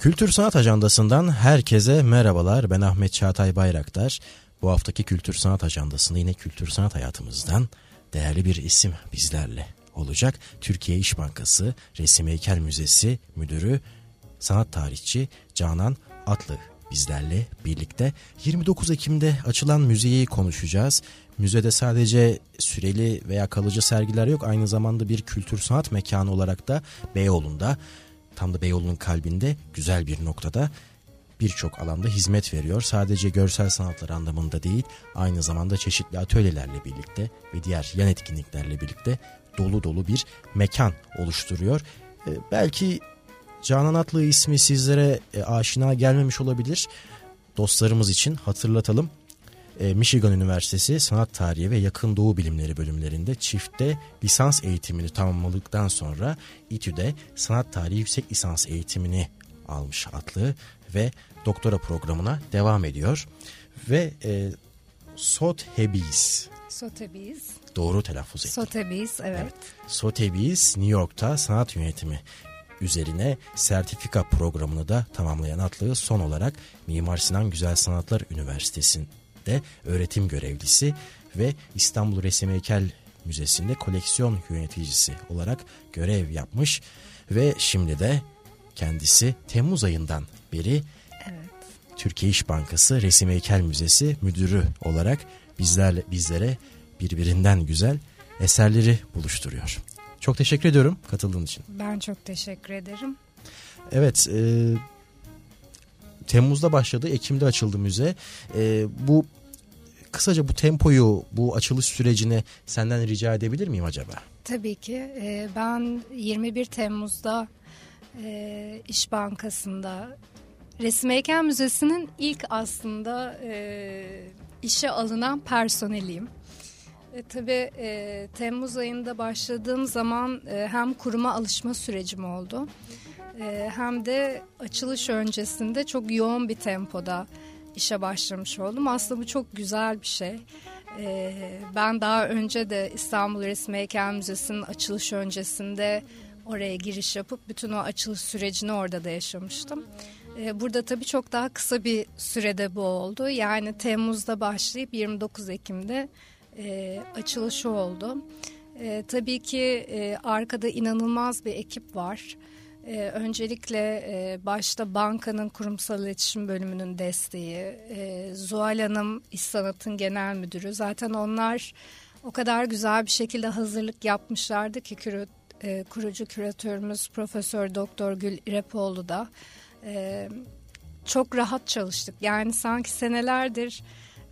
Kültür Sanat Ajandası'ndan herkese merhabalar. Ben Ahmet Çağatay Bayraktar. Bu haftaki Kültür Sanat Ajandası'nda yine kültür sanat hayatımızdan değerli bir isim bizlerle olacak. Türkiye İş Bankası Resim Heykel Müzesi Müdürü, sanat tarihçi Canan Atlı bizlerle birlikte 29 Ekim'de açılan müzeyi konuşacağız. Müzede sadece süreli veya kalıcı sergiler yok aynı zamanda bir kültür sanat mekanı olarak da Beyoğlu'nda tam da Beyoğlu'nun kalbinde güzel bir noktada birçok alanda hizmet veriyor. Sadece görsel sanatlar anlamında değil aynı zamanda çeşitli atölyelerle birlikte ve diğer yan etkinliklerle birlikte dolu dolu bir mekan oluşturuyor. Ee, belki Canan Atlı ismi sizlere e, aşina gelmemiş olabilir. Dostlarımız için hatırlatalım. E, Michigan Üniversitesi Sanat Tarihi ve Yakın Doğu Bilimleri bölümlerinde çifte lisans eğitimini tamamladıktan sonra İTÜ'de Sanat Tarihi Yüksek Lisans eğitimini almış Atlı ve doktora programına devam ediyor. Ve e, Sotheby's Sotheby's. Doğru telaffuz ettim. Sotheby's evet. evet. Sotheby's New York'ta sanat yönetimi üzerine sertifika programını da tamamlayan Atlı son olarak Mimar Sinan Güzel Sanatlar Üniversitesi'nde öğretim görevlisi ve İstanbul Resim Heykel Müzesi'nde koleksiyon yöneticisi olarak görev yapmış ve şimdi de kendisi Temmuz ayından beri evet. Türkiye İş Bankası Resim Heykel Müzesi müdürü olarak bizlerle bizlere birbirinden güzel eserleri buluşturuyor. Çok teşekkür ediyorum katıldığın için. Ben çok teşekkür ederim. Evet, e, Temmuz'da başladı, Ekim'de açıldı müze. E, bu kısaca bu tempoyu, bu açılış sürecini senden rica edebilir miyim acaba? Tabii ki. E, ben 21 Temmuz'da e, İş Bankası'nda Resim Heykel Müzesi'nin ilk aslında e, işe alınan personeliyim. E, tabii e, Temmuz ayında başladığım zaman e, hem kuruma alışma sürecim oldu. E, hem de açılış öncesinde çok yoğun bir tempoda işe başlamış oldum. Aslında bu çok güzel bir şey. E, ben daha önce de İstanbul Resim Heykel Müzesi'nin açılış öncesinde oraya giriş yapıp bütün o açılış sürecini orada da yaşamıştım. E, burada tabii çok daha kısa bir sürede bu oldu. Yani Temmuz'da başlayıp 29 Ekim'de e, açılışı oldu. E, tabii ki e, arkada inanılmaz bir ekip var. E, öncelikle e, başta bankanın kurumsal iletişim bölümünün desteği, e, Zuhal Hanım İş Sanat'ın genel müdürü. Zaten onlar o kadar güzel bir şekilde hazırlık yapmışlardı ki kürü, e, kurucu küratörümüz Profesör Doktor Gül İrepoğlu da e, çok rahat çalıştık. Yani sanki senelerdir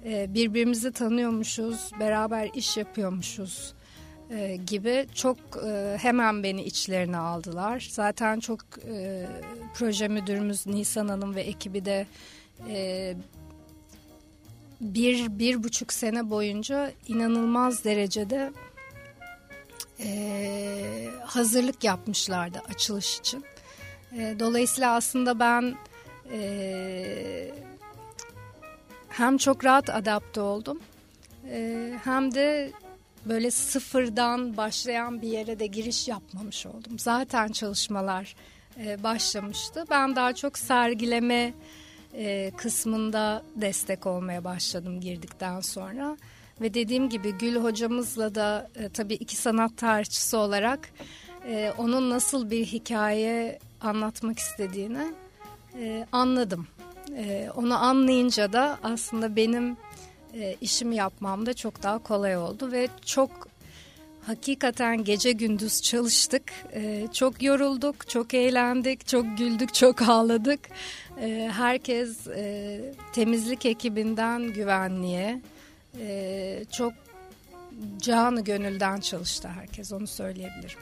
e, birbirimizi tanıyormuşuz, beraber iş yapıyormuşuz e, gibi çok e, hemen beni içlerine aldılar. Zaten çok e, proje müdürümüz Nisan Hanım ve ekibi de bir, bir buçuk sene boyunca inanılmaz derecede hazırlık yapmışlardı açılış için. Dolayısıyla aslında ben hem çok rahat adapte oldum hem de böyle sıfırdan başlayan bir yere de giriş yapmamış oldum. Zaten çalışmalar e, başlamıştı. Ben daha çok sergileme e, kısmında destek olmaya başladım girdikten sonra. Ve dediğim gibi Gül hocamızla da e, tabii iki sanat tarihçisi olarak e, onun nasıl bir hikaye anlatmak istediğini e, anladım. E, onu anlayınca da aslında benim e, işimi yapmam da çok daha kolay oldu ve çok hakikaten gece gündüz çalıştık. E, çok yorulduk, çok eğlendik, çok güldük, çok ağladık. E, herkes e, temizlik ekibinden güvenliğe e, çok canı gönülden çalıştı herkes onu söyleyebilirim.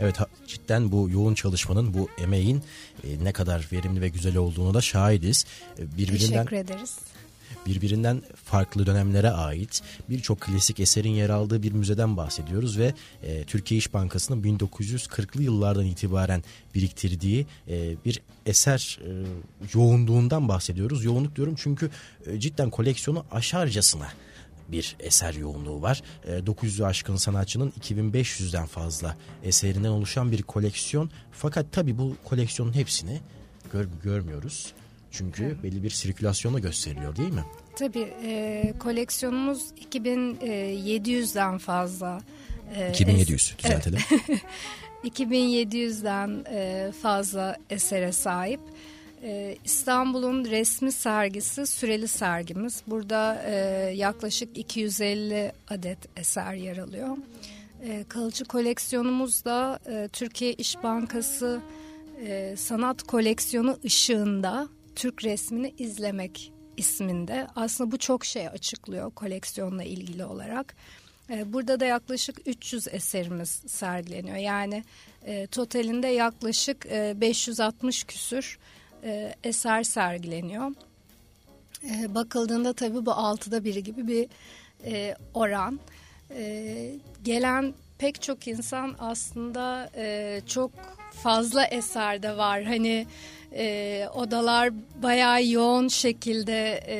Evet cidden bu yoğun çalışmanın, bu emeğin e, ne kadar verimli ve güzel olduğunu da şahidiz. E, birbirinden, Teşekkür ederiz. Birbirinden farklı dönemlere ait birçok klasik eserin yer aldığı bir müzeden bahsediyoruz ve e, Türkiye İş Bankası'nın 1940'lı yıllardan itibaren biriktirdiği e, bir eser e, yoğunluğundan bahsediyoruz. Yoğunluk diyorum çünkü e, cidden koleksiyonu aşarcasına bir eser yoğunluğu var. E, 900'ü aşkın sanatçının 2500'den fazla eserinden oluşan bir koleksiyon. Fakat tabii bu koleksiyonun hepsini gör, görmüyoruz. Çünkü evet. belli bir sirkülasyonla gösteriliyor değil mi? Tabii e, koleksiyonumuz 2700'den fazla. E, 2700 düzeltelim. 2700'den e, fazla esere sahip. E, İstanbul'un resmi sergisi süreli sergimiz. Burada e, yaklaşık 250 adet eser yer alıyor. E, kalıcı koleksiyonumuz da Türkiye İş Bankası sanat koleksiyonu ışığında Türk resmini izlemek isminde. Aslında bu çok şey açıklıyor koleksiyonla ilgili olarak. Ee, burada da yaklaşık 300 eserimiz sergileniyor. Yani e, totalinde yaklaşık e, 560 küsür e, eser sergileniyor. E, bakıldığında tabii bu altıda biri gibi bir e, oran. E, gelen pek çok insan aslında e, çok fazla eserde var. Hani e, odalar bayağı yoğun şekilde e,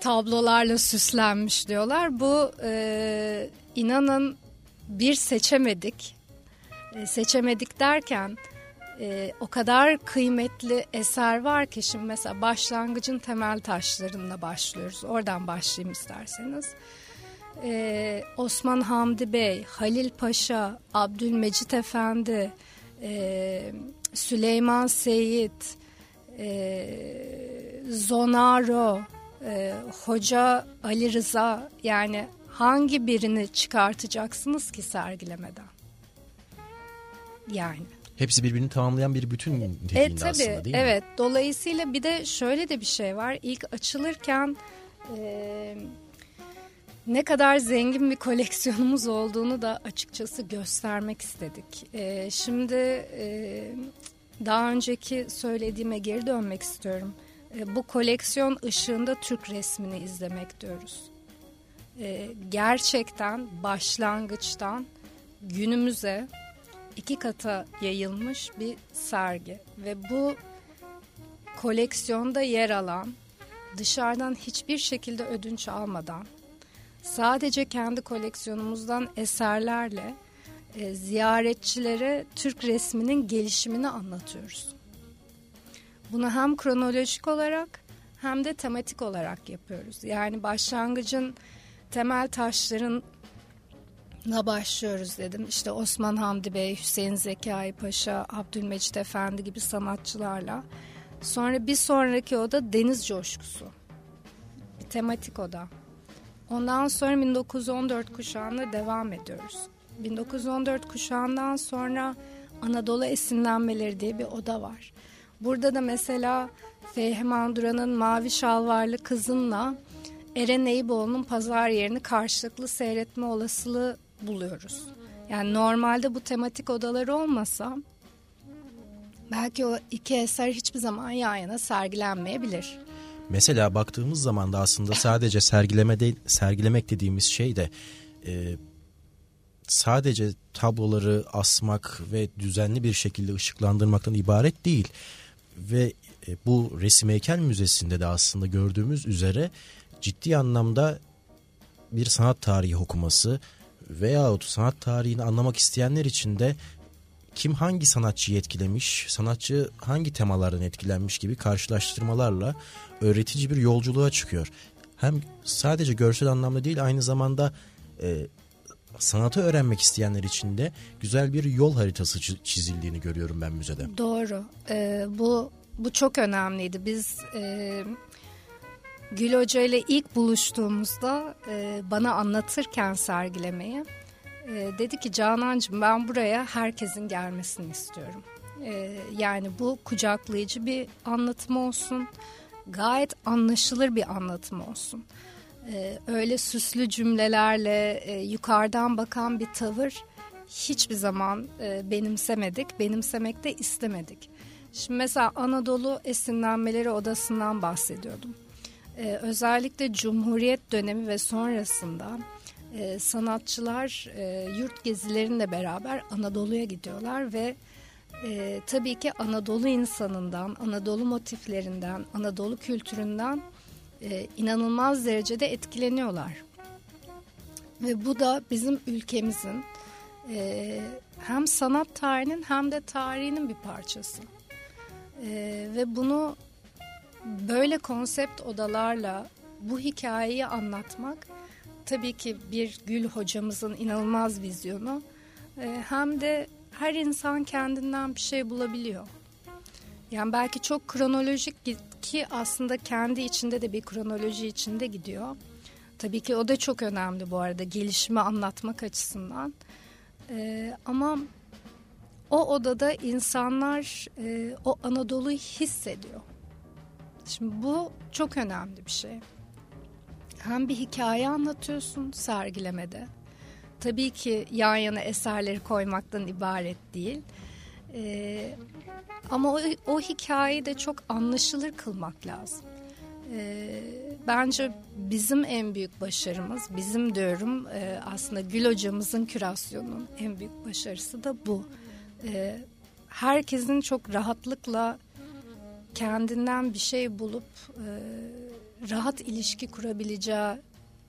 tablolarla süslenmiş diyorlar. Bu e, inanın bir seçemedik. E, seçemedik derken e, o kadar kıymetli eser var ki şimdi mesela başlangıcın temel taşlarında başlıyoruz. Oradan başlayayım isterseniz. Ee, Osman Hamdi Bey, Halil Paşa, Abdülmecit Efendi, e, Süleyman Seyit, e, Zonaro, e, Hoca Ali Rıza yani hangi birini çıkartacaksınız ki sergilemeden? Yani. Hepsi birbirini tamamlayan bir bütün dediğinde e, tabii, aslında değil mi? Evet. Dolayısıyla bir de şöyle de bir şey var. İlk açılırken e, ne kadar zengin bir koleksiyonumuz olduğunu da açıkçası göstermek istedik. E, şimdi e, daha önceki söylediğime geri dönmek istiyorum. E, bu koleksiyon ışığında Türk resmini izlemek diyoruz. E, gerçekten başlangıçtan günümüze iki kata yayılmış bir sergi ve bu koleksiyonda yer alan dışarıdan hiçbir şekilde ödünç almadan sadece kendi koleksiyonumuzdan eserlerle e, ziyaretçilere Türk resminin gelişimini anlatıyoruz. Bunu hem kronolojik olarak hem de tematik olarak yapıyoruz. Yani başlangıcın temel taşların na başlıyoruz dedim. İşte Osman Hamdi Bey, Hüseyin Zekai Paşa, Abdülmecit Efendi gibi sanatçılarla. Sonra bir sonraki oda deniz coşkusu. Bir tematik oda. Ondan sonra 1914 kuşağına devam ediyoruz. 1914 kuşağından sonra Anadolu esinlenmeleri diye bir oda var. Burada da mesela Fehmi Duran'ın Mavi Şalvarlı Kızın'la Eren Eyüboğlu'nun pazar yerini karşılıklı seyretme olasılığı buluyoruz. Yani normalde bu tematik odalar olmasa belki o iki eser hiçbir zaman yan yana sergilenmeyebilir. Mesela baktığımız zaman da aslında sadece sergileme değil, sergilemek dediğimiz şey de e, sadece tabloları asmak ve düzenli bir şekilde ışıklandırmaktan ibaret değil. Ve e, bu resim heykel müzesinde de aslında gördüğümüz üzere ciddi anlamda bir sanat tarihi okuması veyahut sanat tarihini anlamak isteyenler için de kim hangi sanatçıyı etkilemiş, sanatçı hangi temalardan etkilenmiş gibi karşılaştırmalarla öğretici bir yolculuğa çıkıyor. Hem sadece görsel anlamda değil aynı zamanda e, sanatı öğrenmek isteyenler için de güzel bir yol haritası çizildiğini görüyorum ben müzede. Doğru. Ee, bu bu çok önemliydi. Biz e, Gül Hoca ile ilk buluştuğumuzda e, bana anlatırken sergilemeyi e, dedi ki Canancığım ben buraya herkesin gelmesini istiyorum. E, yani bu kucaklayıcı bir anlatım olsun. Gayet anlaşılır bir anlatım olsun. E, öyle süslü cümlelerle e, yukarıdan bakan bir tavır hiçbir zaman e, benimsemedik. Benimsemek de istemedik. Şimdi mesela Anadolu esinlenmeleri odasından bahsediyordum. Ee, özellikle Cumhuriyet dönemi ve sonrasında e, sanatçılar e, yurt gezilerinle beraber Anadolu'ya gidiyorlar ve e, tabii ki Anadolu insanından, Anadolu motiflerinden, Anadolu kültüründen e, inanılmaz derecede etkileniyorlar. Ve bu da bizim ülkemizin e, hem sanat tarihinin hem de tarihinin bir parçası. E, ve bunu böyle konsept odalarla bu hikayeyi anlatmak tabii ki bir Gül hocamızın inanılmaz vizyonu e, hem de her insan kendinden bir şey bulabiliyor. Yani belki çok kronolojik ki aslında kendi içinde de bir kronoloji içinde gidiyor. Tabii ki o da çok önemli bu arada gelişimi anlatmak açısından. Ee, ama o odada insanlar e, o Anadolu'yu hissediyor. Şimdi bu çok önemli bir şey. Hem bir hikaye anlatıyorsun sergilemede. Tabii ki yan yana eserleri koymaktan ibaret değil. Ee, ama o, o hikayeyi de çok anlaşılır kılmak lazım. Ee, bence bizim en büyük başarımız, bizim diyorum e, aslında Gül hocamızın kürasyonunun en büyük başarısı da bu. Ee, herkesin çok rahatlıkla kendinden bir şey bulup e, rahat ilişki kurabileceği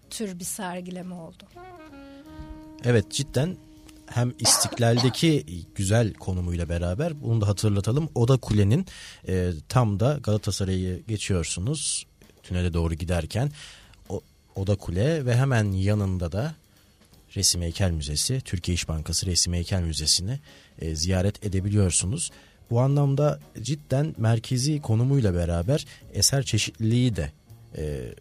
tür bir sergileme oldu. Evet cidden hem istiklaldeki güzel konumuyla beraber bunu da hatırlatalım. Oda Kule'nin e, tam da Galatasaray'ı geçiyorsunuz tünele doğru giderken o, Oda Kule ve hemen yanında da Resim Heykel Müzesi, Türkiye İş Bankası Resim Heykel Müzesi'ni e, ziyaret edebiliyorsunuz. Bu anlamda cidden merkezi konumuyla beraber eser çeşitliliği de e,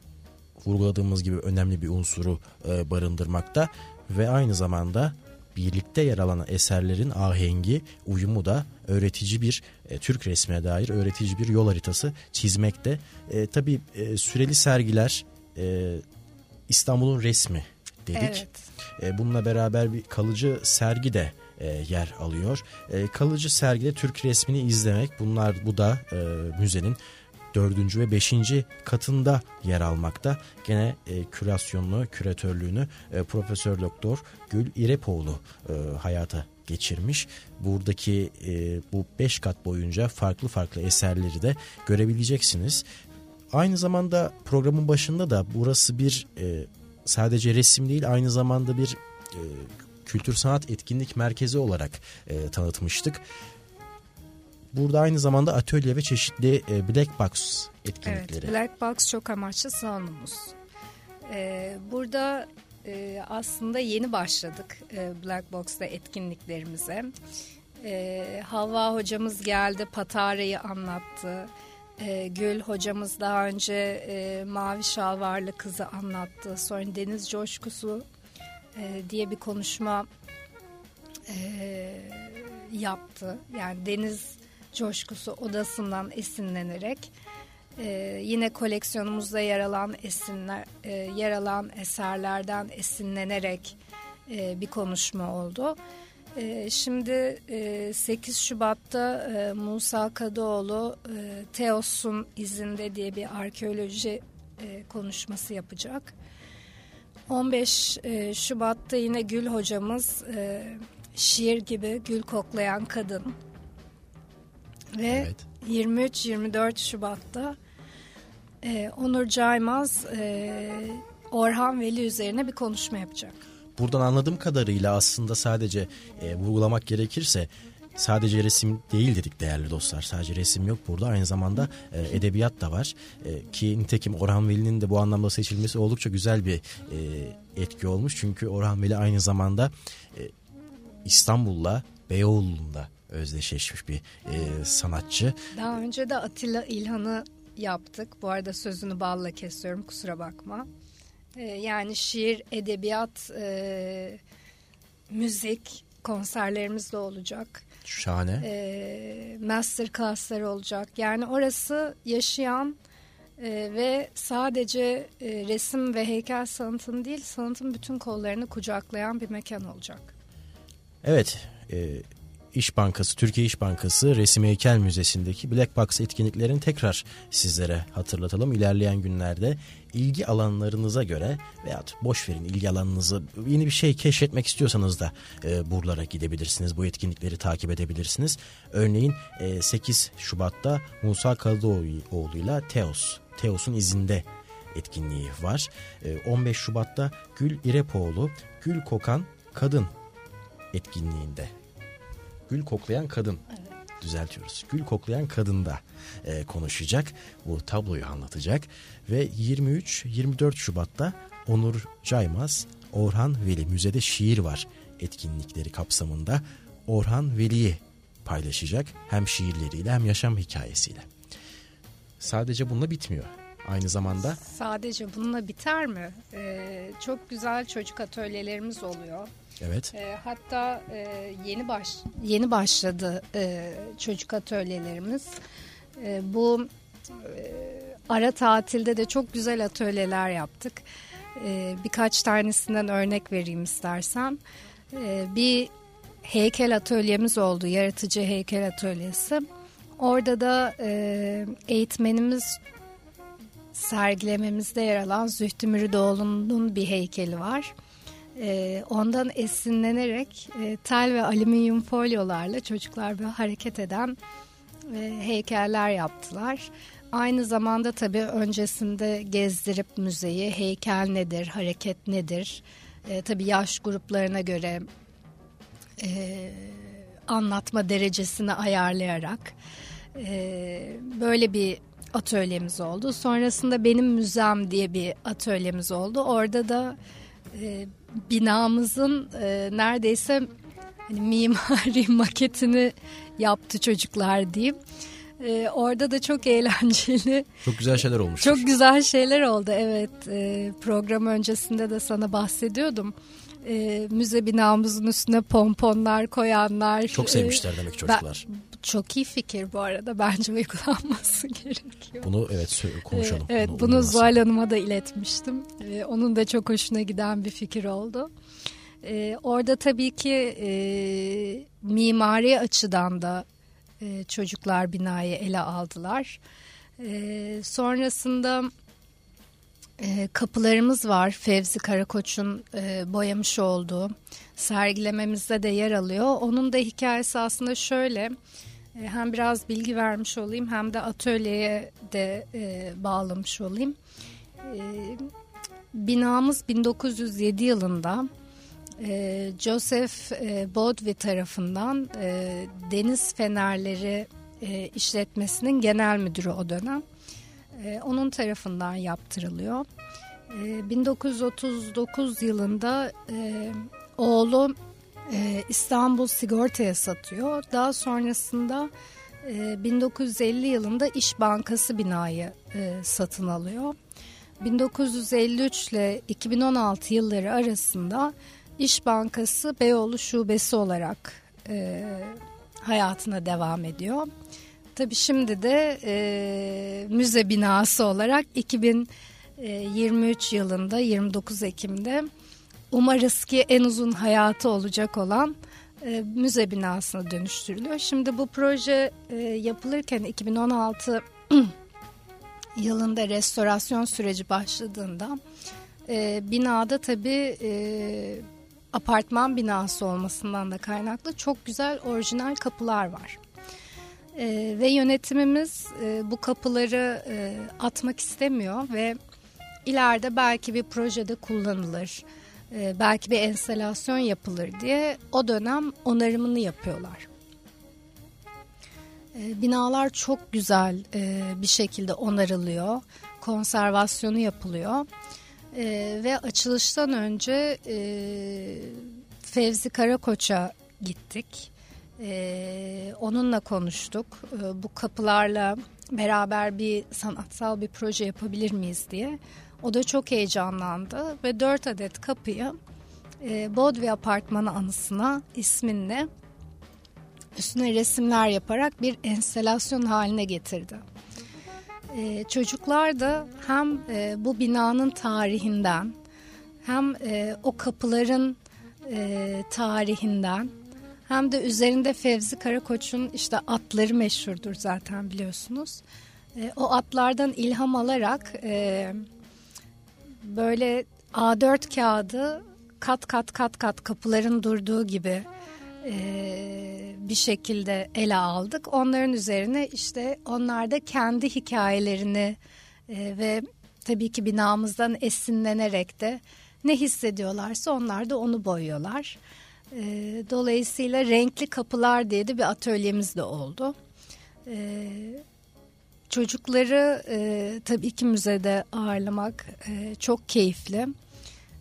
vurguladığımız gibi önemli bir unsuru e, barındırmakta ve aynı zamanda birlikte yer alan eserlerin ahengi, uyumu da öğretici bir e, Türk resmine dair öğretici bir yol haritası çizmekte. E, tabii e, süreli sergiler e, İstanbul'un resmi dedik. Evet. E, bununla beraber bir kalıcı sergi de e, yer alıyor. E, kalıcı sergide Türk resmini izlemek bunlar bu da e, müzenin dördüncü ve beşinci katında yer almakta. Gene e, kürasyonunu, küratörlüğünü e, Profesör Doktor Gül İrepoğlu e, hayata geçirmiş. Buradaki e, bu beş kat boyunca farklı farklı eserleri de görebileceksiniz. Aynı zamanda programın başında da burası bir e, sadece resim değil aynı zamanda bir e, kültür sanat etkinlik merkezi olarak e, tanıtmıştık. Burada aynı zamanda atölye ve çeşitli e, black box etkinlikleri. Evet, black box çok amaçlı salonumuz. Ee, burada e, aslında yeni başladık e, black box'ta etkinliklerimize. E, Havva hocamız geldi, Patara'yı anlattı. E, Gül hocamız daha önce e, Mavi Şalvarlı Kızı anlattı. Sonra Deniz Coşkusu e, diye bir konuşma e, yaptı. Yani deniz coşkusu odasından esinlenerek e, yine koleksiyonumuzda yer alan esinler e, yer alan eserlerden esinlenerek e, bir konuşma oldu. E, şimdi e, 8 Şubat'ta e, Musa Kadıoğlu e, Teos'un izinde diye bir arkeoloji e, konuşması yapacak. 15 e, Şubat'ta yine Gül hocamız e, şiir gibi gül koklayan kadın ve evet. 23-24 Şubat'ta e, Onur Caymaz e, Orhan Veli üzerine bir konuşma yapacak. Buradan anladığım kadarıyla aslında sadece e, vurgulamak gerekirse sadece resim değil dedik değerli dostlar. Sadece resim yok burada aynı zamanda e, edebiyat da var. E, ki nitekim Orhan Veli'nin de bu anlamda seçilmesi oldukça güzel bir e, etki olmuş. Çünkü Orhan Veli aynı zamanda e, İstanbul'la Beyoğlu'nda özdeşleşmiş bir e, sanatçı. Daha önce de Atilla İlhan'ı yaptık. Bu arada sözünü balla kesiyorum kusura bakma. E, yani şiir, edebiyat, e, müzik konserlerimiz de olacak. Şahane. E, master class'lar olacak. Yani orası yaşayan e, ve sadece e, resim ve heykel sanatın değil sanatın bütün kollarını kucaklayan bir mekan olacak. Evet, e, İş Bankası, Türkiye İş Bankası Resim Heykel Müzesi'ndeki Black Box etkinliklerini tekrar sizlere hatırlatalım. İlerleyen günlerde ilgi alanlarınıza göre veya boş verin ilgi alanınızı yeni bir şey keşfetmek istiyorsanız da e, buralara gidebilirsiniz. Bu etkinlikleri takip edebilirsiniz. Örneğin e, 8 Şubat'ta Musa Kadıoğlu ile Teos, Teos'un izinde etkinliği var. 15 e, Şubat'ta Gül İrepoğlu, Gül Kokan Kadın etkinliğinde Gül Koklayan Kadın evet. düzeltiyoruz. Gül Koklayan Kadın'da e, konuşacak. Bu tabloyu anlatacak. Ve 23-24 Şubat'ta Onur Caymaz, Orhan Veli Müzede Şiir Var etkinlikleri kapsamında Orhan Veli'yi paylaşacak. Hem şiirleriyle hem yaşam hikayesiyle. Sadece bununla bitmiyor. Aynı zamanda sadece bununla biter mi? Ee, çok güzel çocuk atölyelerimiz oluyor. Evet. E, hatta e, yeni baş yeni başladı e, çocuk atölyelerimiz. E, bu e, ara tatilde de çok güzel atölyeler yaptık. E, birkaç tanesinden örnek vereyim istersen. E, bir heykel atölyemiz oldu, yaratıcı heykel atölyesi. Orada da e, eğitmenimiz sergilememizde yer alan Zühtü Müridoğlu'nun bir heykeli var. E, ondan esinlenerek e, tel ve alüminyum folyolarla çocuklar böyle hareket eden e, heykeller yaptılar. Aynı zamanda tabii öncesinde gezdirip müzeyi heykel nedir, hareket nedir, e, tabii yaş gruplarına göre e, anlatma derecesini ayarlayarak e, böyle bir atölyemiz oldu. Sonrasında benim müzem diye bir atölyemiz oldu. Orada da e, binamızın e, neredeyse hani mimari maketini yaptı çocuklar diyeyim. E, orada da çok eğlenceli. Çok güzel şeyler olmuş. Çok güzel şeyler oldu evet. E, program öncesinde de sana bahsediyordum. E, müze binamızın üstüne pomponlar koyanlar. Çok sevmişler e, demek çocuklar. Ben, çok iyi fikir bu arada. Bence uygulanması gerekiyor. Bunu evet konuşalım. Evet bunu, bunu Zuhal Hanım'a da iletmiştim. Ee, onun da çok hoşuna giden bir fikir oldu. Ee, orada tabii ki e, mimari açıdan da e, çocuklar binayı ele aldılar. E, sonrasında kapılarımız var. Fevzi Karakoç'un e, boyamış olduğu sergilememizde de yer alıyor. Onun da hikayesi aslında şöyle. E, hem biraz bilgi vermiş olayım hem de atölyeye de e, bağlamış olayım. E, binamız 1907 yılında e, Joseph e, Bodvi tarafından e, Deniz Fenerleri e, işletmesinin genel müdürü o dönem. E, onun tarafından yaptırılıyor. E, 1939 yılında e, oğlu e, İstanbul Sigorta'ya satıyor. Daha sonrasında e, 1950 yılında İş Bankası binayı e, satın alıyor. 1953 ile 2016 yılları arasında İş Bankası Beyoğlu Şubesi olarak e, hayatına devam ediyor. Tabii şimdi de e, müze binası olarak 2023 yılında 29 Ekim'de umarız ki en uzun hayatı olacak olan e, müze binasına dönüştürülüyor. Şimdi bu proje e, yapılırken 2016 yılında restorasyon süreci başladığında e, binada tabii e, apartman binası olmasından da kaynaklı çok güzel orijinal kapılar var. E, ve yönetimimiz e, bu kapıları e, atmak istemiyor ve ileride belki bir projede kullanılır e, belki bir enstalasyon yapılır diye o dönem onarımını yapıyorlar. E, binalar çok güzel e, bir şekilde onarılıyor, konservasyonu yapılıyor e, ve açılıştan önce e, Fevzi Karakoç'a gittik. E, onunla konuştuk. E, bu kapılarla beraber bir sanatsal bir proje yapabilir miyiz diye. O da çok heyecanlandı ve dört adet kapıyı e, Bodvi Apartmanı anısına isminle üstüne resimler yaparak bir enstelasyon haline getirdi. E, çocuklar da hem e, bu binanın tarihinden hem e, o kapıların e, tarihinden hem de üzerinde Fevzi Karakoç'un işte atları meşhurdur zaten biliyorsunuz. E, o atlardan ilham alarak e, böyle A4 kağıdı kat kat kat kat kapıların durduğu gibi e, bir şekilde ele aldık. Onların üzerine işte onlar da kendi hikayelerini e, ve tabii ki binamızdan esinlenerek de ne hissediyorlarsa onlar da onu boyuyorlar. E, dolayısıyla renkli kapılar diye de bir atölyemiz de oldu. E, çocukları e, tabii ki müzede ağırlamak e, çok keyifli.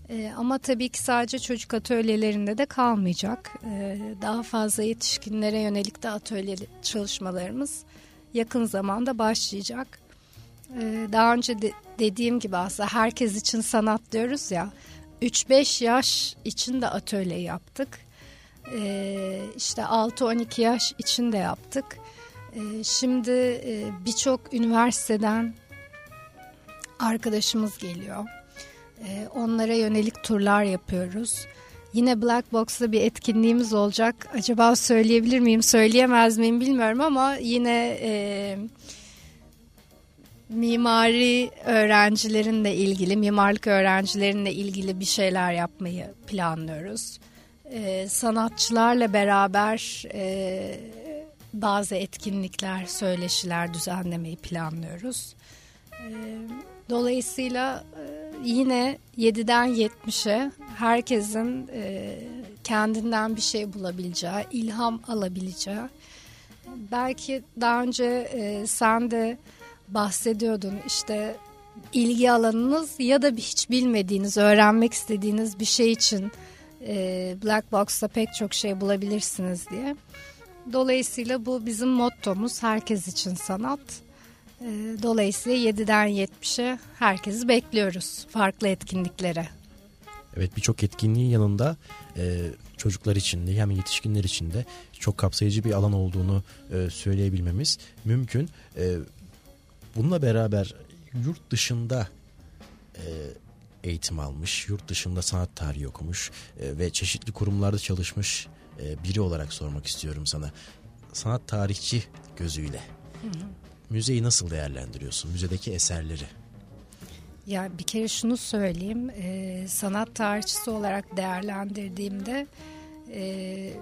E, ama tabii ki sadece çocuk atölyelerinde de kalmayacak. E, daha fazla yetişkinlere yönelik de atölye çalışmalarımız yakın zamanda başlayacak. E, daha önce de, dediğim gibi aslında herkes için sanat diyoruz ya. 3-5 yaş için de atölye yaptık. E, işte 6-12 yaş için de yaptık. E, şimdi e, birçok üniversiteden arkadaşımız geliyor. E, onlara yönelik turlar yapıyoruz. Yine Black Box'ta bir etkinliğimiz olacak. Acaba söyleyebilir miyim, söyleyemez miyim bilmiyorum ama yine e, mimari öğrencilerinle ilgili, mimarlık öğrencilerinle ilgili bir şeyler yapmayı planlıyoruz. E, sanatçılarla beraber e, bazı etkinlikler, söyleşiler düzenlemeyi planlıyoruz. E, dolayısıyla e, yine 7'den 70'e herkesin e, kendinden bir şey bulabileceği, ilham alabileceği. Belki daha önce e, sen de bahsediyordun işte ilgi alanınız ya da hiç bilmediğiniz, öğrenmek istediğiniz bir şey için e, Black Box'ta pek çok şey bulabilirsiniz diye. Dolayısıyla bu bizim mottomuz herkes için sanat. E, dolayısıyla 7'den 70'e herkesi bekliyoruz farklı etkinliklere. Evet birçok etkinliğin yanında e, çocuklar için de hem yetişkinler için de çok kapsayıcı bir alan olduğunu e, söyleyebilmemiz mümkün. E, bununla beraber yurt dışında e, eğitim almış, yurt dışında sanat tarihi okumuş e, ve çeşitli kurumlarda çalışmış e, biri olarak sormak istiyorum sana. Sanat tarihçi gözüyle hı hı. müzeyi nasıl değerlendiriyorsun? Müzedeki eserleri. Ya bir kere şunu söyleyeyim, e, sanat tarihçisi olarak değerlendirdiğimde e,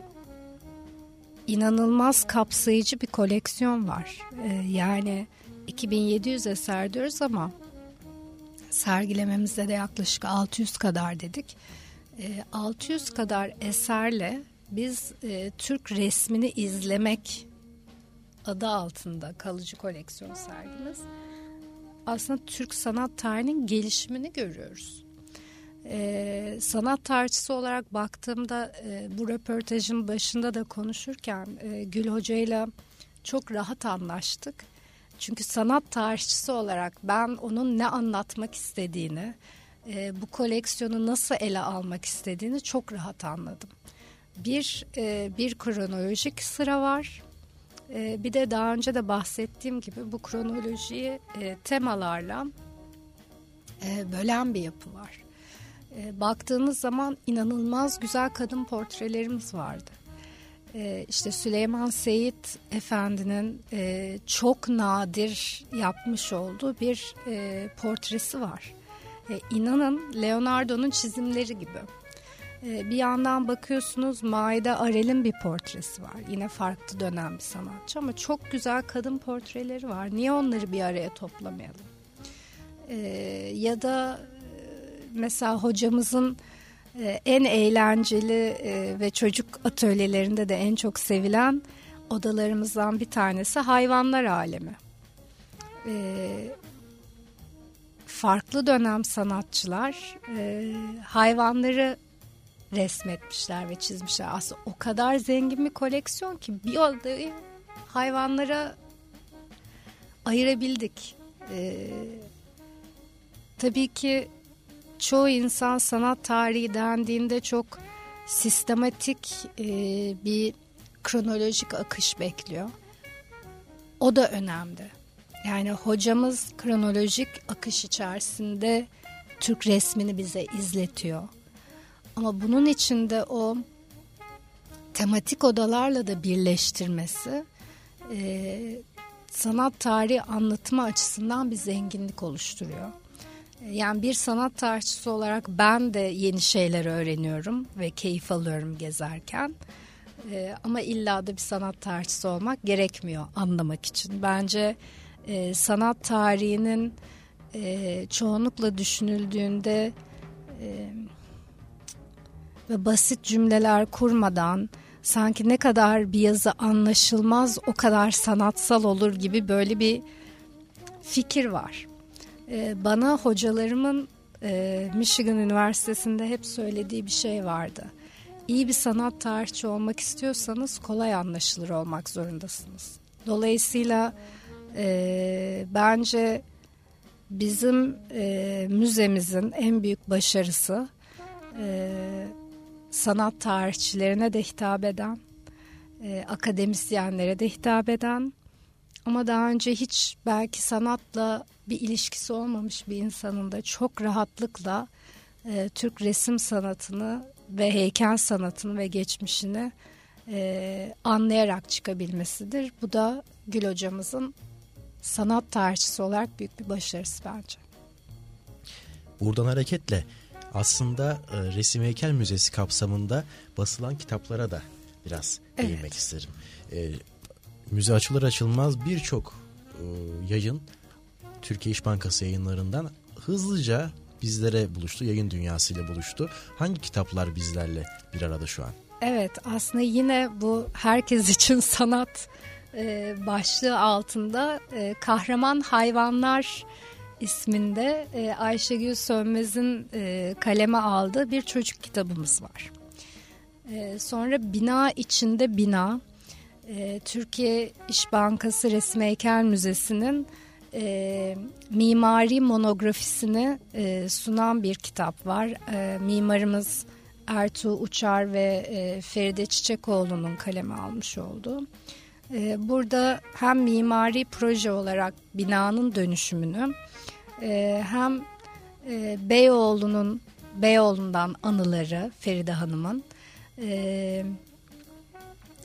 inanılmaz kapsayıcı bir koleksiyon var. E, yani 2700 eser diyoruz ama sergilememizde de yaklaşık 600 kadar dedik. E, 600 kadar eserle biz e, Türk resmini izlemek adı altında kalıcı koleksiyon sergimiz aslında Türk sanat tarihinin gelişimini görüyoruz. Ee, sanat tarihçisi olarak baktığımda e, bu röportajın başında da konuşurken e, Gül Hoca ile çok rahat anlaştık. Çünkü sanat tarihçisi olarak ben onun ne anlatmak istediğini, e, bu koleksiyonu nasıl ele almak istediğini çok rahat anladım. Bir e, bir kronolojik sıra var e, bir de daha önce de bahsettiğim gibi bu kronolojiyi e, temalarla e, bölen bir yapı var. E, baktığınız zaman inanılmaz güzel kadın portrelerimiz vardı. E, işte Süleyman Seyit Efendi'nin e, çok nadir yapmış olduğu bir e, portresi var. E, inanın Leonardo'nun çizimleri gibi. Ee, bir yandan bakıyorsunuz Maide Arel'in bir portresi var. Yine farklı dönem bir sanatçı ama çok güzel kadın portreleri var. Niye onları bir araya toplamayalım? Ya da e, mesela hocamızın e, en eğlenceli e, ve çocuk atölyelerinde de en çok sevilen odalarımızdan bir tanesi hayvanlar alemi. Ee, farklı dönem sanatçılar hayvanları resmetmişler ve çizmişler. Aslında o kadar zengin bir koleksiyon ki bir odayı hayvanlara ayırabildik. Ee, tabii ki çoğu insan sanat tarihi dendiğinde çok sistematik e, bir kronolojik akış bekliyor. O da önemli. Yani hocamız kronolojik akış içerisinde Türk resmini bize izletiyor. Ama bunun içinde o tematik odalarla da birleştirmesi e, sanat tarihi anlatımı açısından bir zenginlik oluşturuyor. Yani bir sanat tarihçisi olarak ben de yeni şeyler öğreniyorum ve keyif alıyorum gezerken. Ee, ama illa da bir sanat tarihçisi olmak gerekmiyor anlamak için. Bence e, sanat tarihinin e, çoğunlukla düşünüldüğünde e, ve basit cümleler kurmadan sanki ne kadar bir yazı anlaşılmaz o kadar sanatsal olur gibi böyle bir fikir var. Ee, bana hocalarımın e, Michigan Üniversitesi'nde hep söylediği bir şey vardı. İyi bir sanat tarihçi olmak istiyorsanız kolay anlaşılır olmak zorundasınız. Dolayısıyla e, bence bizim e, müzemizin en büyük başarısı e, sanat tarihçilerine de hitap eden, e, akademisyenlere de hitap eden ama daha önce hiç belki sanatla bir ilişkisi olmamış bir insanın da çok rahatlıkla e, Türk resim sanatını ve heykel sanatını ve geçmişini e, anlayarak çıkabilmesidir. Bu da Gül hocamızın sanat tarihçisi olarak büyük bir başarısı bence. Buradan hareketle aslında e, Resim Heykel Müzesi kapsamında basılan kitaplara da biraz evet. değinmek isterim. E, müze açılır açılmaz birçok e, yayın Türkiye İş Bankası yayınlarından hızlıca bizlere buluştu, yayın dünyasıyla buluştu. Hangi kitaplar bizlerle bir arada şu an? Evet aslında yine bu herkes için sanat e, başlığı altında e, Kahraman Hayvanlar isminde e, Ayşegül Sönmez'in e, kaleme aldığı bir çocuk kitabımız var. E, sonra Bina içinde Bina, e, Türkiye İş Bankası Resim Heykel Müzesi'nin e, mimari monografisini e, sunan bir kitap var. E, mimarımız Ertuğ Uçar ve e, Feride Çiçekoğlu'nun kaleme almış olduğu. E, burada hem mimari proje olarak binanın dönüşümünü e, hem e, Beyoğlu'nun Beyoğlu'ndan anıları Feride Hanım'ın e,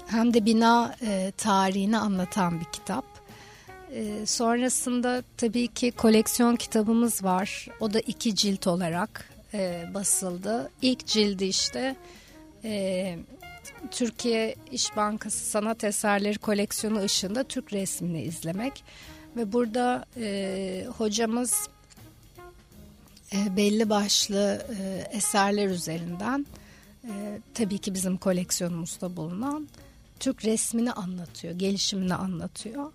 hem de bina e, tarihini anlatan bir kitap. E, sonrasında tabii ki koleksiyon kitabımız var. O da iki cilt olarak e, basıldı. İlk cildi işte e, Türkiye İş Bankası Sanat Eserleri Koleksiyonu ışığında Türk resmini izlemek. Ve burada e, hocamız e, belli başlı e, eserler üzerinden e, tabii ki bizim koleksiyonumuzda bulunan Türk resmini anlatıyor, gelişimini anlatıyor.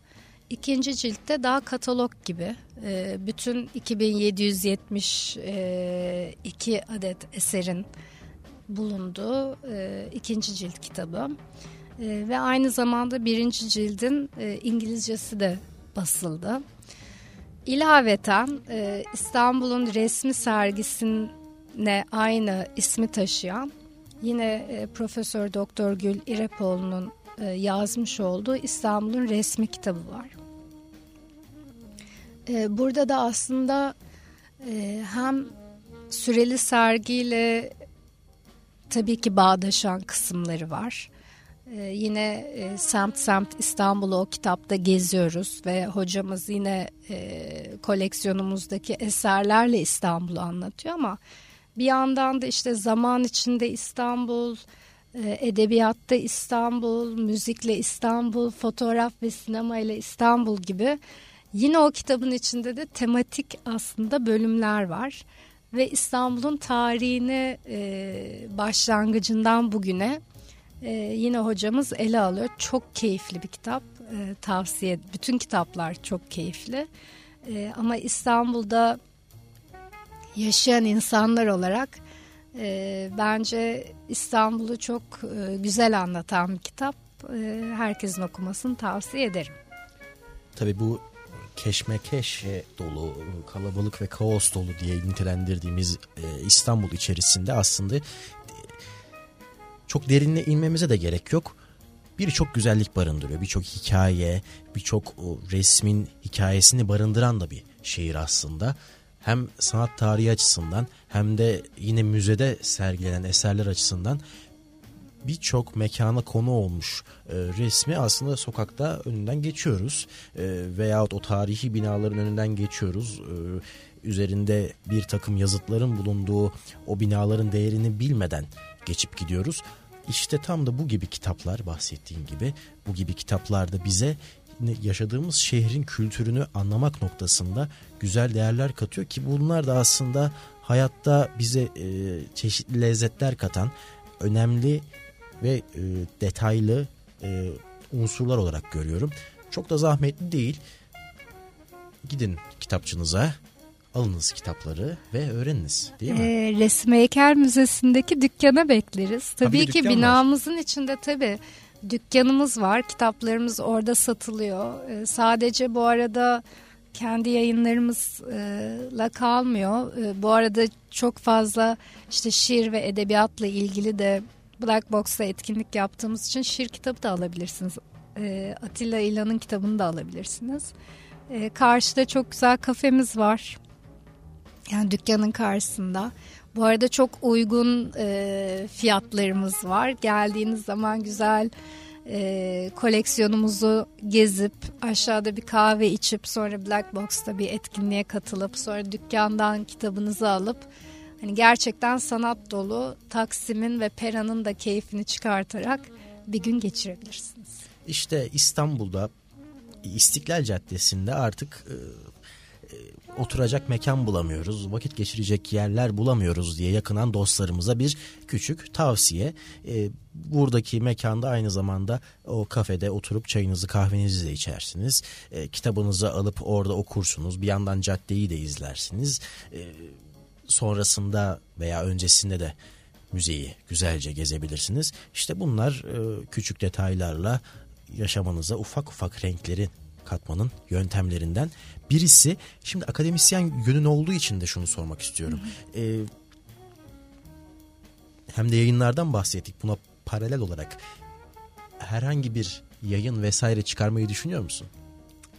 İkinci ciltte daha katalog gibi e, bütün 2772 e, adet eserin bulunduğu e, ikinci cilt kitabı. E, ve aynı zamanda birinci cildin İngilizcesi de basıldı. İlaveten İstanbul'un resmi sergisine aynı ismi taşıyan yine e, Profesör Doktor Gül İrepoğlu'nun e, yazmış olduğu İstanbul'un resmi kitabı var. E, burada da aslında hem süreli sergiyle tabii ki bağdaşan kısımları var. Yine e, semt semt İstanbul'u o kitapta geziyoruz ve hocamız yine koleksiyonumuzdaki eserlerle İstanbul'u anlatıyor ama bir yandan da işte zaman içinde İstanbul, e, edebiyatta İstanbul, müzikle İstanbul, fotoğraf ve sinema ile İstanbul gibi yine o kitabın içinde de tematik aslında bölümler var ve İstanbul'un tarihini e, başlangıcından bugüne e, yine hocamız ele alıyor. Çok keyifli bir kitap tavsiye. Bütün kitaplar çok keyifli ama İstanbul'da yaşayan insanlar olarak e, bence İstanbul'u çok e, güzel anlatan bir kitap. E, herkesin okumasını tavsiye ederim. Tabii bu keşmekeş dolu, kalabalık ve kaos dolu diye nitelendirdiğimiz e, İstanbul içerisinde aslında e, çok derinle inmemize de gerek yok. Birçok güzellik barındırıyor. Birçok hikaye, birçok resmin hikayesini barındıran da bir şehir aslında. Hem sanat tarihi açısından hem de yine müzede sergilenen eserler açısından birçok mekana konu olmuş e, resmi aslında sokakta önünden geçiyoruz e, veyahut o tarihi binaların önünden geçiyoruz. E, üzerinde bir takım yazıtların bulunduğu o binaların değerini bilmeden geçip gidiyoruz. İşte tam da bu gibi kitaplar bahsettiğim gibi bu gibi kitaplarda bize yaşadığımız şehrin kültürünü anlamak noktasında güzel değerler katıyor ki bunlar da aslında hayatta bize e, çeşitli lezzetler katan önemli ve e, detaylı e, unsurlar olarak görüyorum. Çok da zahmetli değil. Gidin kitapçınıza, alınız kitapları ve öğreniniz değil mi? E, Resim Heykel Müzesi'ndeki dükkana bekleriz. Tabii, Tabii ki binamızın içinde tabii dükkanımız var. Kitaplarımız orada satılıyor. E, sadece bu arada kendi yayınlarımızla kalmıyor. E, bu arada çok fazla işte şiir ve edebiyatla ilgili de Black Box'ta etkinlik yaptığımız için şiir kitabı da alabilirsiniz. E, Atilla İlhan'ın kitabını da alabilirsiniz. E, karşıda çok güzel kafemiz var. Yani dükkanın karşısında. Bu arada çok uygun e, fiyatlarımız var. Geldiğiniz zaman güzel e, koleksiyonumuzu gezip aşağıda bir kahve içip sonra Black Box'ta bir etkinliğe katılıp sonra dükkandan kitabınızı alıp hani gerçekten sanat dolu Taksim'in ve Pera'nın da keyfini çıkartarak bir gün geçirebilirsiniz. İşte İstanbul'da İstiklal Caddesi'nde artık e, e, oturacak mekan bulamıyoruz, vakit geçirecek yerler bulamıyoruz diye yakınan dostlarımıza bir küçük tavsiye. E, buradaki mekanda aynı zamanda o kafede oturup çayınızı kahvenizi de içersiniz. E, kitabınızı alıp orada okursunuz. Bir yandan caddeyi de izlersiniz. E, sonrasında veya öncesinde de müzeyi güzelce gezebilirsiniz. İşte bunlar e, küçük detaylarla yaşamanıza ufak ufak renkleri katmanın yöntemlerinden birisi. Şimdi akademisyen yönün olduğu için de şunu sormak istiyorum. Ee, hem de yayınlardan bahsettik. Buna paralel olarak herhangi bir yayın vesaire çıkarmayı düşünüyor musun?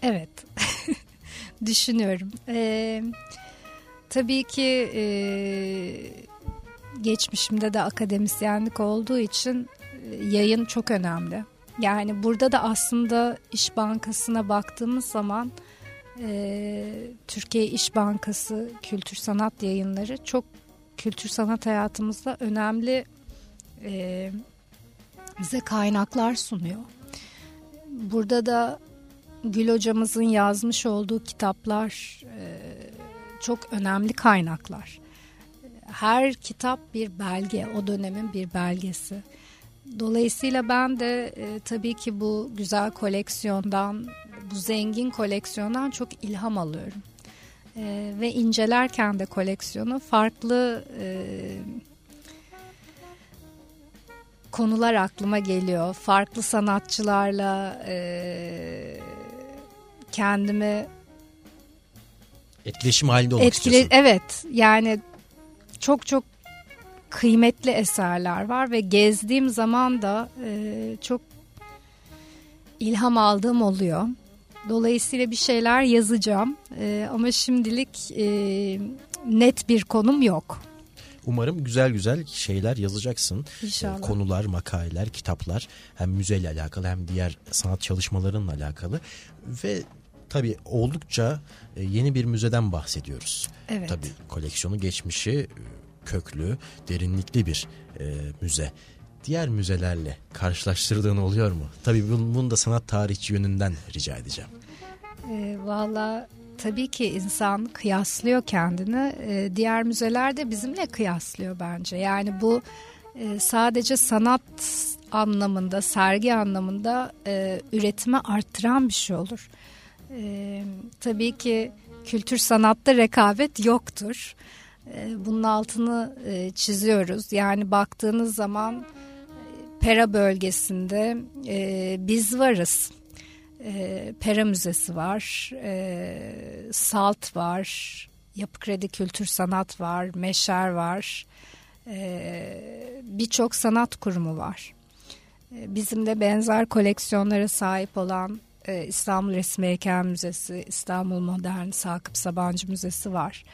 Evet. Düşünüyorum. Ee, tabii ki e, geçmişimde de akademisyenlik olduğu için e, yayın çok önemli. Yani burada da aslında İş Bankası'na baktığımız zaman e, Türkiye İş Bankası Kültür Sanat Yayınları çok kültür sanat hayatımızda önemli e, bize kaynaklar sunuyor. Burada da Gül hocamızın yazmış olduğu kitaplar e, çok önemli kaynaklar. Her kitap bir belge, o dönemin bir belgesi. Dolayısıyla ben de e, tabii ki bu güzel koleksiyondan, bu zengin koleksiyondan çok ilham alıyorum. E, ve incelerken de koleksiyonu farklı e, konular aklıma geliyor. Farklı sanatçılarla e, kendimi Etkileşim halinde olmak etkili istiyorsun. evet yani çok çok kıymetli eserler var ve gezdiğim zaman da e, çok ilham aldığım oluyor. Dolayısıyla bir şeyler yazacağım E, ama şimdilik e, net bir konum yok. Umarım güzel güzel şeyler yazacaksın. İnşallah. Ee, Konular, makaleler, kitaplar hem müzeyle alakalı hem diğer sanat çalışmalarınla alakalı ve tabii oldukça e, yeni bir müzeden bahsediyoruz. Evet. Tabii koleksiyonu geçmişi e, köklü, derinlikli bir e, müze. Diğer müzelerle karşılaştırdığın oluyor mu? Tabii bunu, bunu da sanat tarihçi yönünden rica edeceğim. E, Valla tabii ki insan kıyaslıyor kendini. E, diğer müzeler de bizimle kıyaslıyor bence. Yani bu e, sadece sanat anlamında, sergi anlamında e, üretimi arttıran bir şey olur. E, tabii ki kültür sanatta rekabet yoktur. Bunun altını e, çiziyoruz. Yani baktığınız zaman e, Pera bölgesinde e, biz varız. E, Pera Müzesi var, e, Salt var, Yapı Kredi Kültür Sanat var, Meşer var, e, birçok sanat kurumu var. E, bizim de benzer koleksiyonlara sahip olan e, İstanbul Resim Heykel Müzesi, İstanbul Modern Sakıp Sabancı Müzesi var.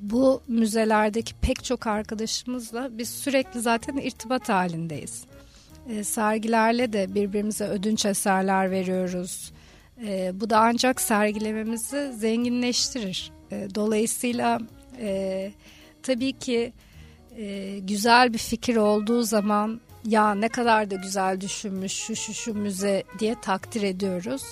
Bu müzelerdeki pek çok arkadaşımızla biz sürekli zaten irtibat halindeyiz. E, sergilerle de birbirimize ödünç eserler veriyoruz. E, bu da ancak sergilememizi zenginleştirir. E, dolayısıyla e, tabii ki e, güzel bir fikir olduğu zaman ya ne kadar da güzel düşünmüş şu şu şu müze diye takdir ediyoruz.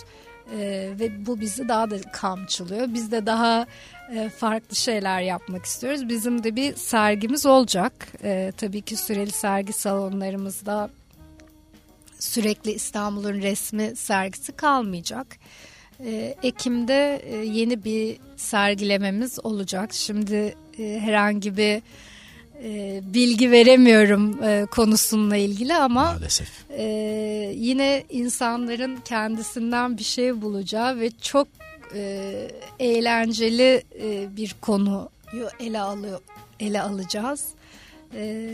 E, ve bu bizi daha da kamçılıyor. Biz de daha e, farklı şeyler yapmak istiyoruz. Bizim de bir sergimiz olacak. E, tabii ki süreli sergi salonlarımızda sürekli İstanbul'un resmi sergisi kalmayacak. E, Ekim'de e, yeni bir sergilememiz olacak. Şimdi e, herhangi bir e, bilgi veremiyorum e, konusunla ilgili ama Maalesef. e, yine insanların kendisinden bir şey bulacağı ve çok e, eğlenceli e, bir konuyu ele alıyor ele alacağız. E,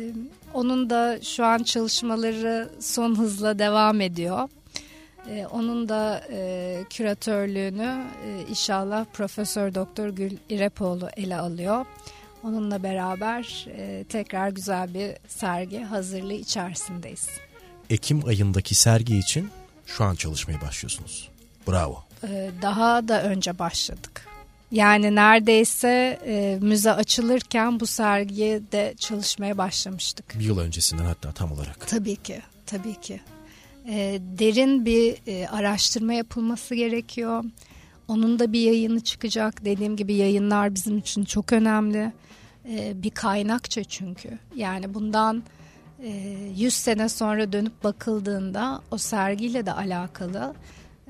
onun da şu an çalışmaları son hızla devam ediyor. E, onun da e, küratörlüğünü e, inşallah Profesör Doktor Gül İrepoğlu ele alıyor. Onunla beraber e, tekrar güzel bir sergi hazırlığı içerisindeyiz. Ekim ayındaki sergi için şu an çalışmaya başlıyorsunuz. Bravo. E, daha da önce başladık. Yani neredeyse e, müze açılırken bu sergiye de çalışmaya başlamıştık. Bir yıl öncesinden hatta tam olarak. Tabii ki, tabii ki. E, derin bir e, araştırma yapılması gerekiyor. Onun da bir yayını çıkacak. Dediğim gibi yayınlar bizim için çok önemli. E, bir kaynakça çünkü. Yani bundan e, 100 sene sonra dönüp bakıldığında o sergiyle de alakalı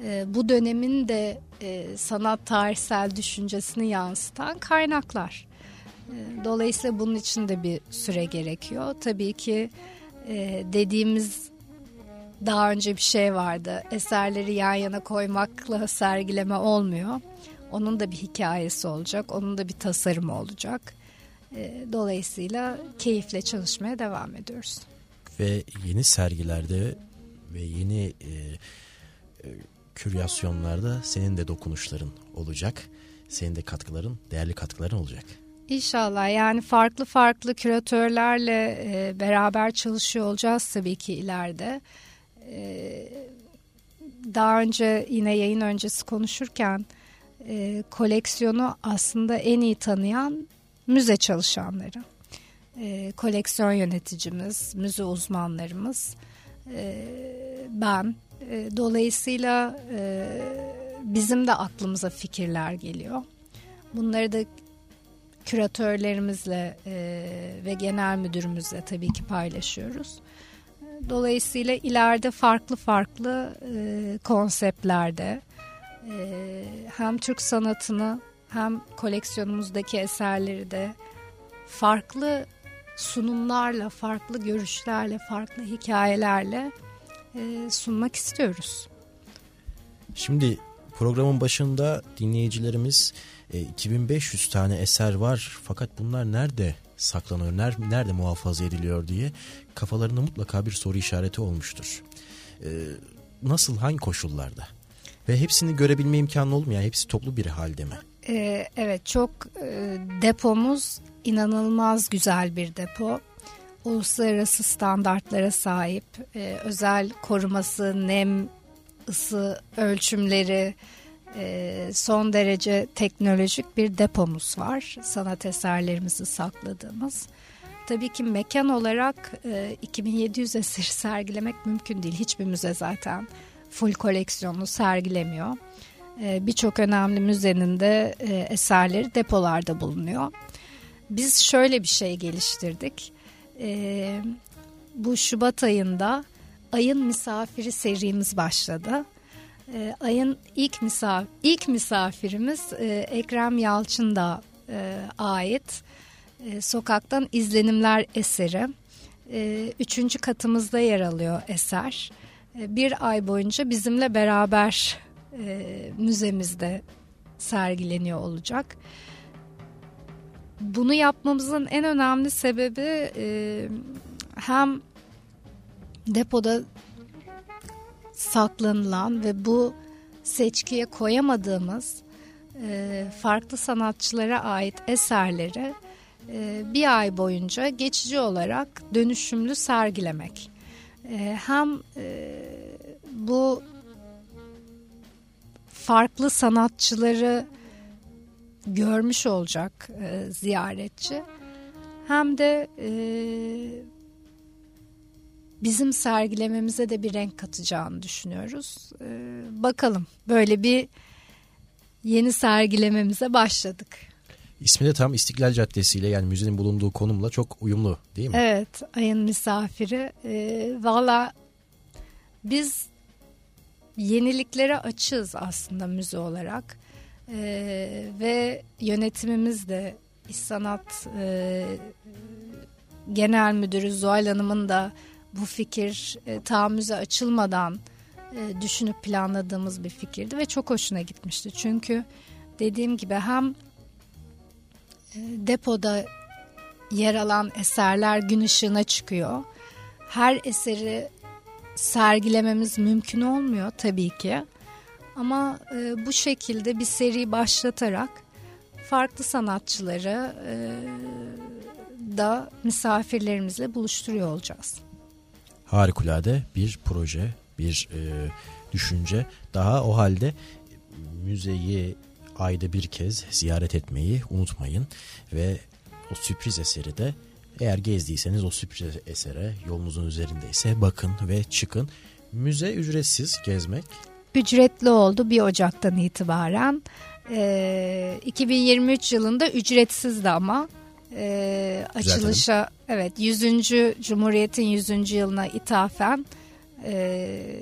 e, bu dönemin de e, sanat tarihsel düşüncesini yansıtan kaynaklar. E, dolayısıyla bunun için de bir süre gerekiyor. Tabii ki e, dediğimiz daha önce bir şey vardı. Eserleri yan yana koymakla sergileme olmuyor. Onun da bir hikayesi olacak. Onun da bir tasarımı olacak. E, dolayısıyla keyifle çalışmaya devam ediyoruz. Ve yeni sergilerde ve yeni e, e, küryasyonlarda senin de dokunuşların olacak. Senin de katkıların, değerli katkıların olacak. İnşallah yani farklı farklı küratörlerle e, beraber çalışıyor olacağız tabii ki ileride. E, daha önce yine yayın öncesi konuşurken e, koleksiyonu aslında en iyi tanıyan müze çalışanları. E, koleksiyon yöneticimiz, müze uzmanlarımız, e, ben. E, dolayısıyla e, bizim de aklımıza fikirler geliyor. Bunları da küratörlerimizle e, ve genel müdürümüzle tabii ki paylaşıyoruz. Dolayısıyla ileride farklı farklı e, konseptlerde e, hem Türk sanatını hem koleksiyonumuzdaki eserleri de farklı sunumlarla, farklı görüşlerle, farklı hikayelerle e, sunmak istiyoruz. Şimdi programın başında dinleyicilerimiz e, 2500 tane eser var fakat bunlar nerede saklanıyor, nerede, nerede muhafaza ediliyor diye kafalarında mutlaka bir soru işareti olmuştur. E, nasıl, hangi koşullarda? Ve hepsini görebilme imkanı olur mu? Yani hepsi toplu bir halde mi? E, evet, çok e, depomuz inanılmaz güzel bir depo. Uluslararası standartlara sahip, e, özel koruması, nem, ısı ölçümleri, e, son derece teknolojik bir depomuz var. Sanat eserlerimizi sakladığımız. Tabii ki mekan olarak e, 2700 eser sergilemek mümkün değil. Hiçbir müze zaten full koleksiyonunu sergilemiyor. E, Birçok önemli müzenin de e, eserleri depolarda bulunuyor. Biz şöyle bir şey geliştirdik. E, bu Şubat ayında Ayın Misafiri serimiz başladı. E, ayın ilk misafir ilk misafirimiz e, Ekrem Yalçın'da e, ait e, Sokaktan İzlenimler eseri. E, üçüncü katımızda yer alıyor eser. E, bir ay boyunca bizimle beraber e, müzemizde sergileniyor olacak. Bunu yapmamızın en önemli sebebi e, hem depoda saklanılan ve bu seçkiye koyamadığımız e, farklı sanatçılara ait eserleri e, bir ay boyunca geçici olarak dönüşümlü sergilemek. E, hem e, bu farklı sanatçıları görmüş olacak e, ziyaretçi hem de e, bizim sergilememize de bir renk katacağını düşünüyoruz. Ee, bakalım böyle bir yeni sergilememize başladık. İsmi de tam İstiklal Caddesi ile yani müzenin bulunduğu konumla çok uyumlu değil mi? Evet ayın misafiri. Ee, Valla biz yeniliklere açığız aslında müze olarak. Ee, ve yönetimimiz de İş Sanat e, Genel Müdürü Zuhal Hanım'ın da bu fikir e, tahammüze açılmadan e, düşünüp planladığımız bir fikirdi ve çok hoşuna gitmişti. Çünkü dediğim gibi hem e, depoda yer alan eserler gün ışığına çıkıyor. Her eseri sergilememiz mümkün olmuyor tabii ki. Ama e, bu şekilde bir seri başlatarak farklı sanatçıları e, da misafirlerimizle buluşturuyor olacağız. Harikulade bir proje, bir e, düşünce. Daha o halde müzeyi ayda bir kez ziyaret etmeyi unutmayın ve o sürpriz eseri de eğer gezdiyseniz o sürpriz esere yolunuzun üzerindeyse bakın ve çıkın. Müze ücretsiz gezmek. Ücretli oldu bir Ocak'tan itibaren. Ee, 2023 yılında ücretsizdi ama e, açılışa evet 100. Cumhuriyet'in 100. yılına ithafen e,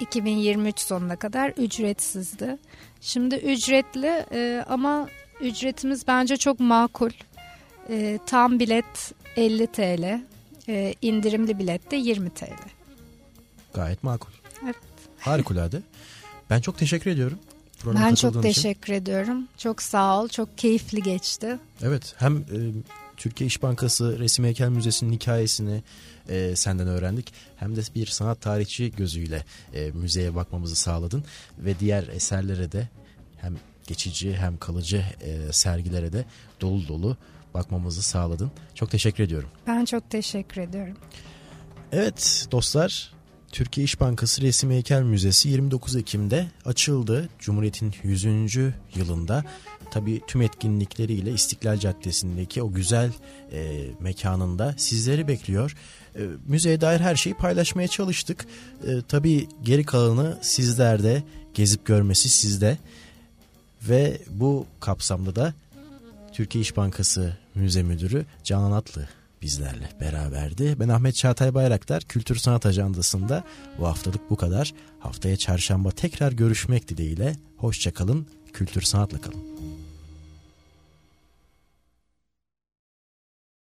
2023 sonuna kadar ücretsizdi. Şimdi ücretli e, ama ücretimiz bence çok makul. E, tam bilet 50 TL, e, indirimli bilet de 20 TL. Gayet makul. Evet. Harikulade. Ben çok teşekkür ediyorum. Ben çok teşekkür için. ediyorum. Çok sağ ol. Çok keyifli geçti. Evet. Hem e, Türkiye İş Bankası Resim Heykel Müzesi'nin hikayesini e, senden öğrendik. Hem de bir sanat tarihçi gözüyle e, müzeye bakmamızı sağladın. Ve diğer eserlere de hem geçici hem kalıcı e, sergilere de dolu dolu bakmamızı sağladın. Çok teşekkür ediyorum. Ben çok teşekkür ediyorum. Evet dostlar Türkiye İş Bankası Resim Heykel Müzesi 29 Ekim'de açıldı. Cumhuriyet'in 100. yılında tabi tüm etkinlikleriyle İstiklal Caddesi'ndeki o güzel e, mekanında sizleri bekliyor. E, müzeye dair her şeyi paylaşmaya çalıştık. E, tabi geri kalanı sizlerde gezip görmesi sizde. Ve bu kapsamda da Türkiye İş Bankası Müze Müdürü Canan Atlı bizlerle beraberdi. Ben Ahmet Çağatay Bayraktar Kültür Sanat Ajandası'nda bu haftalık bu kadar. Haftaya çarşamba tekrar görüşmek dileğiyle. Hoşçakalın, kültür sanatla kalın.